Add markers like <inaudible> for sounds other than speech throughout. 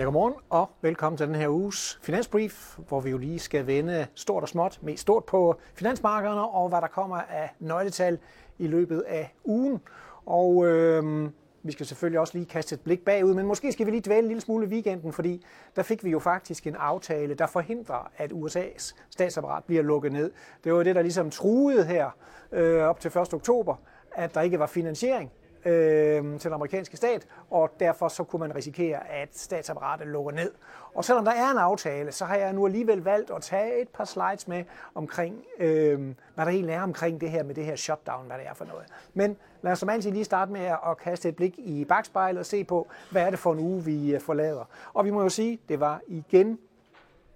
Ja, godmorgen og velkommen til den her uges Finansbrief, hvor vi jo lige skal vende stort og småt, mest stort på finansmarkederne og hvad der kommer af nøgletal i løbet af ugen. Og øh, vi skal selvfølgelig også lige kaste et blik bagud, men måske skal vi lige dvæle en lille smule i weekenden, fordi der fik vi jo faktisk en aftale, der forhindrer, at USA's statsapparat bliver lukket ned. Det var det, der ligesom truede her øh, op til 1. oktober, at der ikke var finansiering øh, til den amerikanske stat, og derfor så kunne man risikere, at statsapparatet lukker ned. Og selvom der er en aftale, så har jeg nu alligevel valgt at tage et par slides med omkring, øh, hvad der egentlig er omkring det her med det her shutdown, hvad det er for noget. Men lad os som altid lige starte med at kaste et blik i bagspejlet og se på, hvad er det for en uge, vi øh, forlader. Og vi må jo sige, det var igen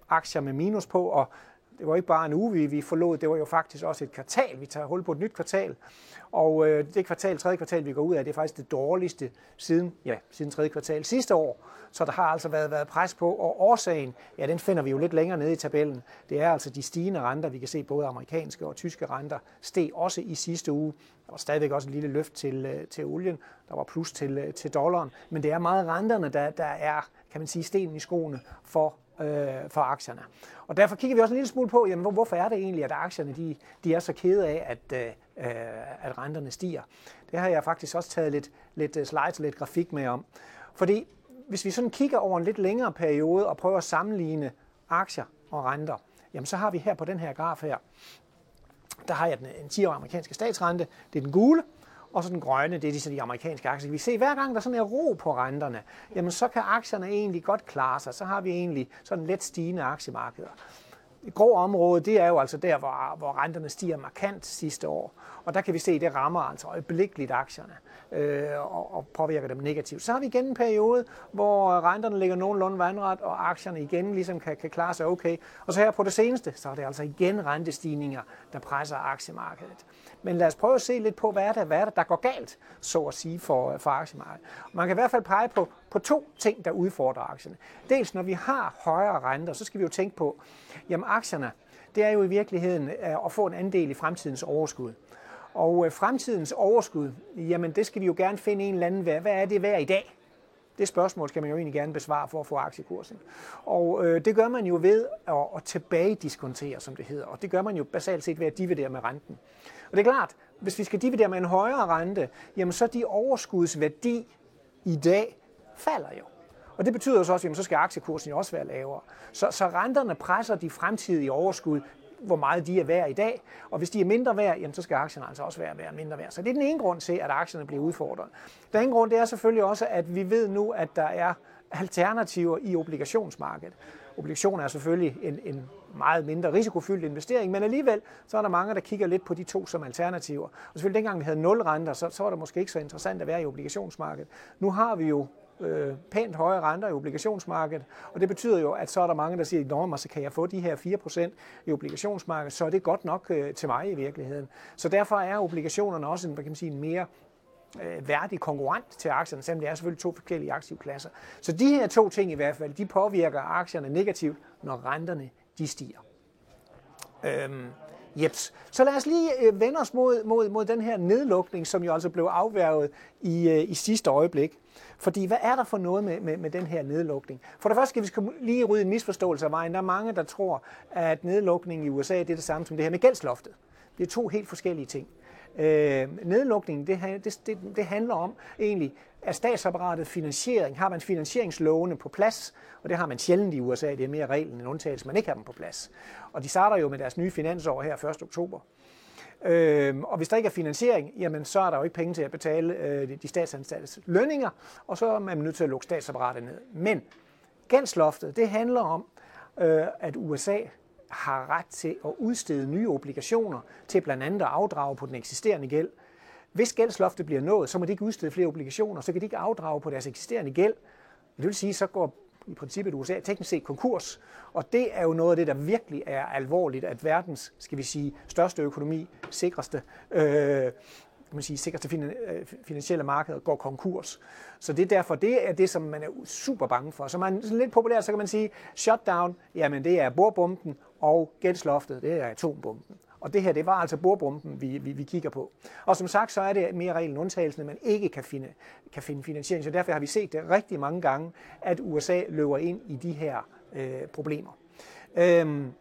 aktier med minus på, og det var ikke bare en uge, vi, vi forlod, det var jo faktisk også et kvartal. Vi tager hul på et nyt kvartal. Og øh, det kvartal, tredje kvartal, vi går ud af, det er faktisk det dårligste siden, ja, siden tredje kvartal sidste år. Så der har altså været, været pres på, og årsagen, ja, den finder vi jo lidt længere nede i tabellen. Det er altså de stigende renter. Vi kan se både amerikanske og tyske renter steg også i sidste uge. Der var stadigvæk også et lille løft til, øh, til olien. Der var plus til, øh, til dollaren. Men det er meget renterne, der, der er, kan man sige, stenen i skoene for øh, for aktierne. Og derfor kigger vi også en lille smule på, jamen, hvorfor er det egentlig, at aktierne de, de er så kede af, at, øh, øh at renterne stiger. Det har jeg faktisk også taget lidt, lidt øh, slides og lidt grafik med om. Fordi hvis vi sådan kigger over en lidt længere periode og prøver at sammenligne aktier og renter, jamen så har vi her på den her graf her, der har jeg den, en 10 år amerikanske statsrente, det er den gule, og så den grønne, det er de, de amerikanske aktier. Vi ser, hver gang der sådan er ro på renterne, jamen så kan aktierne egentlig godt klare sig. Så har vi egentlig sådan let stigende aktiemarkeder. Grå område, det er jo altså der, hvor, hvor renterne stiger markant sidste år. Og der kan vi se, at det rammer altså øjeblikkeligt aktierne øh, og, og påvirker dem negativt. Så har vi igen en periode, hvor renterne ligger nogenlunde vandret, og aktierne igen ligesom kan, kan klare sig okay. Og så her på det seneste, så er det altså igen rentestigninger, der presser aktiemarkedet. Men lad os prøve at se lidt på, hvad er det, hvad er det der går galt, så at sige, for, for aktiemarkedet. Man kan i hvert fald pege på, på to ting, der udfordrer aktierne. Dels når vi har højere renter, så skal vi jo tænke på, jamen aktierne, det er jo i virkeligheden øh, at få en andel i fremtidens overskud. Og øh, fremtidens overskud, jamen det skal vi jo gerne finde en eller anden værd. Hvad er det værd i dag? Det spørgsmål skal man jo egentlig gerne besvare for at få aktiekursen. Og øh, det gør man jo ved at, at tilbagediskontere, som det hedder. Og det gør man jo basalt set ved at dividere med renten. Og det er klart, hvis vi skal dividere med en højere rente, jamen så de overskudsværdi i dag falder jo. Og det betyder jo så også, at så skal aktiekursen jo også være lavere. Så, så renterne presser de fremtidige overskud hvor meget de er værd i dag. Og hvis de er mindre værd, jamen, så skal aktierne altså også være, være mindre værd. Så det er den ene grund til, at aktierne bliver udfordret. Den anden grund det er selvfølgelig også, at vi ved nu, at der er alternativer i obligationsmarkedet. Obligationer er selvfølgelig en, en meget mindre risikofyldt investering, men alligevel så er der mange, der kigger lidt på de to som alternativer. Og selvfølgelig dengang vi havde nul renter, så, så var det måske ikke så interessant at være i obligationsmarkedet. Nu har vi jo øh, pænt høje renter i obligationsmarkedet, og det betyder jo, at så er der mange, der siger, at så kan jeg få de her 4% i obligationsmarkedet, så er det godt nok øh, til mig i virkeligheden. Så derfor er obligationerne også en, hvad kan man sige, en mere øh, værdig konkurrent til aktierne, selvom det er selvfølgelig to forskellige aktivklasser. Så de her to ting i hvert fald, de påvirker aktierne negativt, når renterne de stiger. Øhm, Jeps. Så lad os lige øh, vende os mod, mod, mod den her nedlukning, som jo altså blev afværget i, øh, i sidste øjeblik. Fordi hvad er der for noget med, med, med den her nedlukning? For det første skal vi lige rydde en misforståelse af vejen. Der er mange, der tror, at nedlukningen i USA det er det samme som det her med gældsloftet. Det er to helt forskellige ting. Øh, nedlukningen, det, det, det, det handler om egentlig, at statsapparatet finansiering, har man finansieringslovene på plads, og det har man sjældent i USA, det er mere reglen end undtagelse, man ikke har dem på plads. Og de starter jo med deres nye finansår her 1. oktober. Øh, og hvis der ikke er finansiering, jamen så er der jo ikke penge til at betale øh, de statsansattes lønninger, og så er man nødt til at lukke statsapparatet ned. Men gældsloftet, det handler om, øh, at USA har ret til at udstede nye obligationer til blandt andet at afdrage på den eksisterende gæld. Hvis gældsloftet bliver nået, så må de ikke udstede flere obligationer, så kan de ikke afdrage på deres eksisterende gæld. Det vil sige, så går i princippet USA teknisk set konkurs. Og det er jo noget af det, der virkelig er alvorligt, at verdens, skal vi sige, største økonomi, sikreste, øh, kan man sige, sikreste øh, finansielle markeder går konkurs. Så det er derfor, det er det, som man er super bange for. Så man sådan lidt populært, så kan man sige, shutdown, jamen det er bordbomben, og gældsloftet, det er atombomben. Og det her, det var altså bordbomben, vi, vi, vi kigger på. Og som sagt, så er det mere reglen undtagelsen, at man ikke kan finde, kan finde finansiering. Så derfor har vi set det rigtig mange gange, at USA løber ind i de her øh, problemer. Øhm,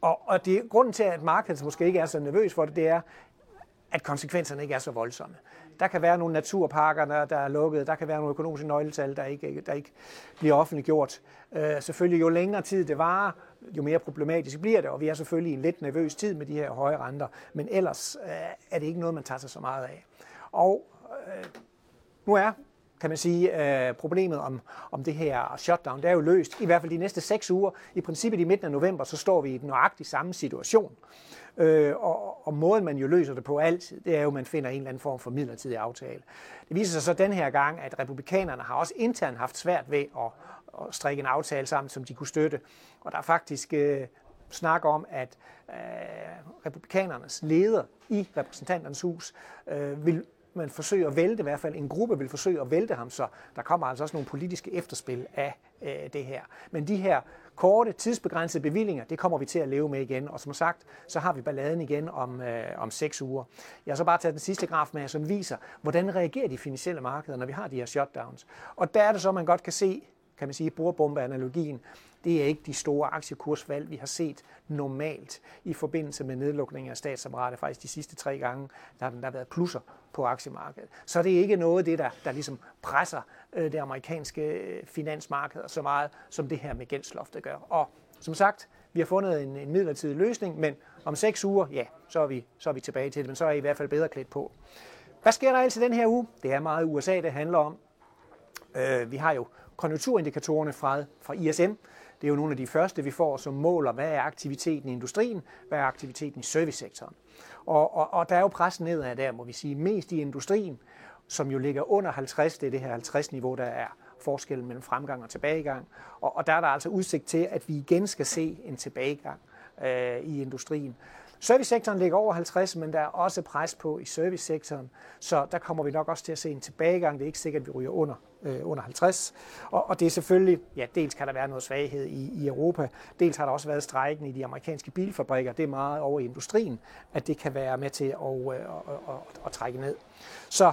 og, og det, grunden til, at markedet måske ikke er så nervøs for det, det er, at konsekvenserne ikke er så voldsomme. Der kan være nogle naturparker, der er lukket, der kan være nogle økonomiske nøgletal, der ikke, der ikke bliver offentliggjort. Øh, selvfølgelig, jo længere tid det varer, jo mere problematisk bliver det, og vi er selvfølgelig i en lidt nervøs tid med de her høje renter, men ellers øh, er det ikke noget, man tager sig så meget af. Og øh, nu er kan man sige, øh, problemet om, om det her shutdown, det er jo løst. I hvert fald de næste seks uger. I princippet i midten af november, så står vi i den nøjagtig samme situation. Øh, og, og måden, man jo løser det på altid, det er jo, at man finder en eller anden form for midlertidig aftale. Det viser sig så den her gang, at republikanerne har også internt haft svært ved at, at strikke en aftale sammen, som de kunne støtte. Og der er faktisk øh, snak om, at øh, republikanernes leder i repræsentanternes hus øh, vil man forsøge at vælte, i hvert fald en gruppe vil forsøge at vælte ham, så der kommer altså også nogle politiske efterspil af øh, det her. Men de her korte, tidsbegrænsede bevillinger, det kommer vi til at leve med igen, og som sagt, så har vi balladen igen om, øh, om seks uger. Jeg har så bare taget den sidste graf med, som viser, hvordan reagerer de finansielle markeder, når vi har de her shutdowns. Og der er det så, man godt kan se, kan man sige, bordbombeanalogien, det er ikke de store aktiekursvalg, vi har set normalt i forbindelse med nedlukningen af statsapparatet. Faktisk de sidste tre gange, der har der været plusser på aktiemarkedet. Så det er ikke noget af det, der, der ligesom presser øh, det amerikanske øh, finansmarked så meget, som det her med gældsloftet gør. Og som sagt, vi har fundet en, en midlertidig løsning, men om seks uger, ja, så er, vi, så er vi tilbage til det, men så er I i hvert fald bedre klædt på. Hvad sker der altså den her uge? Det er meget USA, det handler om. Øh, vi har jo konjunkturindikatorerne fra, fra ISM, det er jo nogle af de første, vi får, som måler, hvad er aktiviteten i industrien, hvad er aktiviteten i servicesektoren. Og, og, og der er jo pres nedad der, må vi sige, mest i industrien, som jo ligger under 50, det er det her 50-niveau, der er forskellen mellem fremgang og tilbagegang. Og, og der er der altså udsigt til, at vi igen skal se en tilbagegang øh, i industrien. Servicesektoren ligger over 50, men der er også pres på i servicesektoren, så der kommer vi nok også til at se en tilbagegang. Det er ikke sikkert, at vi ryger under, øh, under 50. Og, og det er selvfølgelig, ja, dels kan der være noget svaghed i, i Europa, dels har der også været strejken i de amerikanske bilfabrikker. Det er meget over i industrien, at det kan være med til at, øh, at, at, at, at trække ned. Så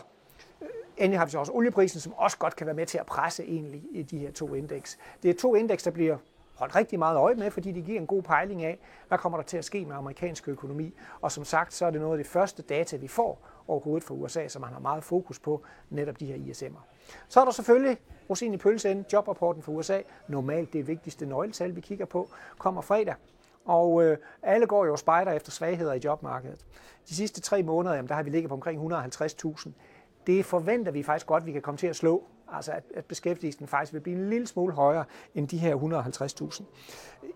øh, Endelig har vi så også olieprisen, som også godt kan være med til at presse egentlig i de her to indeks. Det er to indeks, der bliver holdt rigtig meget øje med, fordi de giver en god pejling af, hvad kommer der til at ske med amerikansk økonomi. Og som sagt, så er det noget af det første data, vi får overhovedet fra USA, som man har meget fokus på, netop de her ISM'er. Så er der selvfølgelig rosin i pølseenden, jobrapporten fra USA. Normalt det vigtigste nøgletal, vi kigger på, kommer fredag. Og øh, alle går jo spejder efter svagheder i jobmarkedet. De sidste tre måneder, jamen, der har vi ligget på omkring 150.000. Det forventer vi faktisk godt, at vi kan komme til at slå altså at, at beskæftigelsen faktisk vil blive en lille smule højere end de her 150.000.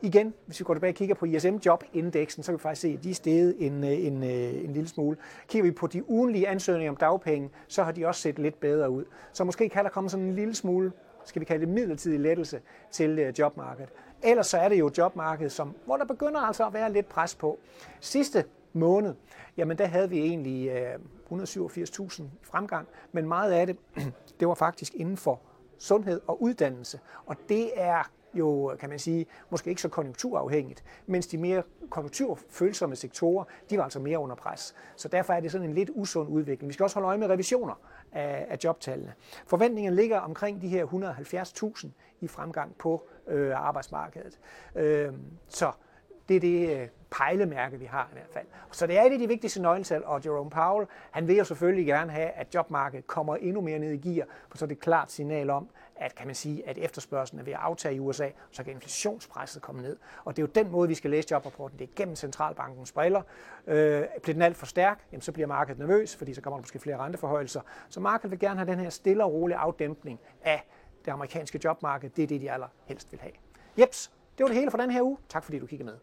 Igen, hvis vi går tilbage og kigger på ISM-jobindeksen, så kan vi faktisk se, at de er steget en, øh, en, øh, en lille smule. Kigger vi på de ugenlige ansøgninger om dagpenge, så har de også set lidt bedre ud. Så måske kan der komme sådan en lille smule skal vi kalde det midlertidig lettelse til øh, jobmarkedet. Ellers så er det jo jobmarkedet, som, hvor der begynder altså at være lidt pres på. Sidste måned, jamen der havde vi egentlig øh, 187.000 fremgang, men meget af det, <clears throat> det var faktisk inden for sundhed og uddannelse. Og det er jo, kan man sige, måske ikke så konjunkturafhængigt, mens de mere konjunkturfølsomme sektorer, de var altså mere under pres. Så derfor er det sådan en lidt usund udvikling. Vi skal også holde øje med revisioner af, af jobtallene. Forventningen ligger omkring de her 170.000 i fremgang på øh, arbejdsmarkedet. Øh, så det er det øh, pejlemærke, vi har i hvert fald. Så det er et af de vigtigste nøgletal, og Jerome Powell, han vil jo selvfølgelig gerne have, at jobmarkedet kommer endnu mere ned i gear, for så er det et klart signal om, at kan man sige, at efterspørgselen er ved at aftage i USA, så kan inflationspresset komme ned. Og det er jo den måde, vi skal læse jobrapporten. Det er gennem centralbankens briller. Øh, bliver den alt for stærk, jamen, så bliver markedet nervøs, fordi så kommer der måske flere renteforhøjelser. Så markedet vil gerne have den her stille og rolige afdæmpning af det amerikanske jobmarked. Det er det, de allerhelst vil have. Jeps, det var det hele for den her uge. Tak fordi du kiggede med.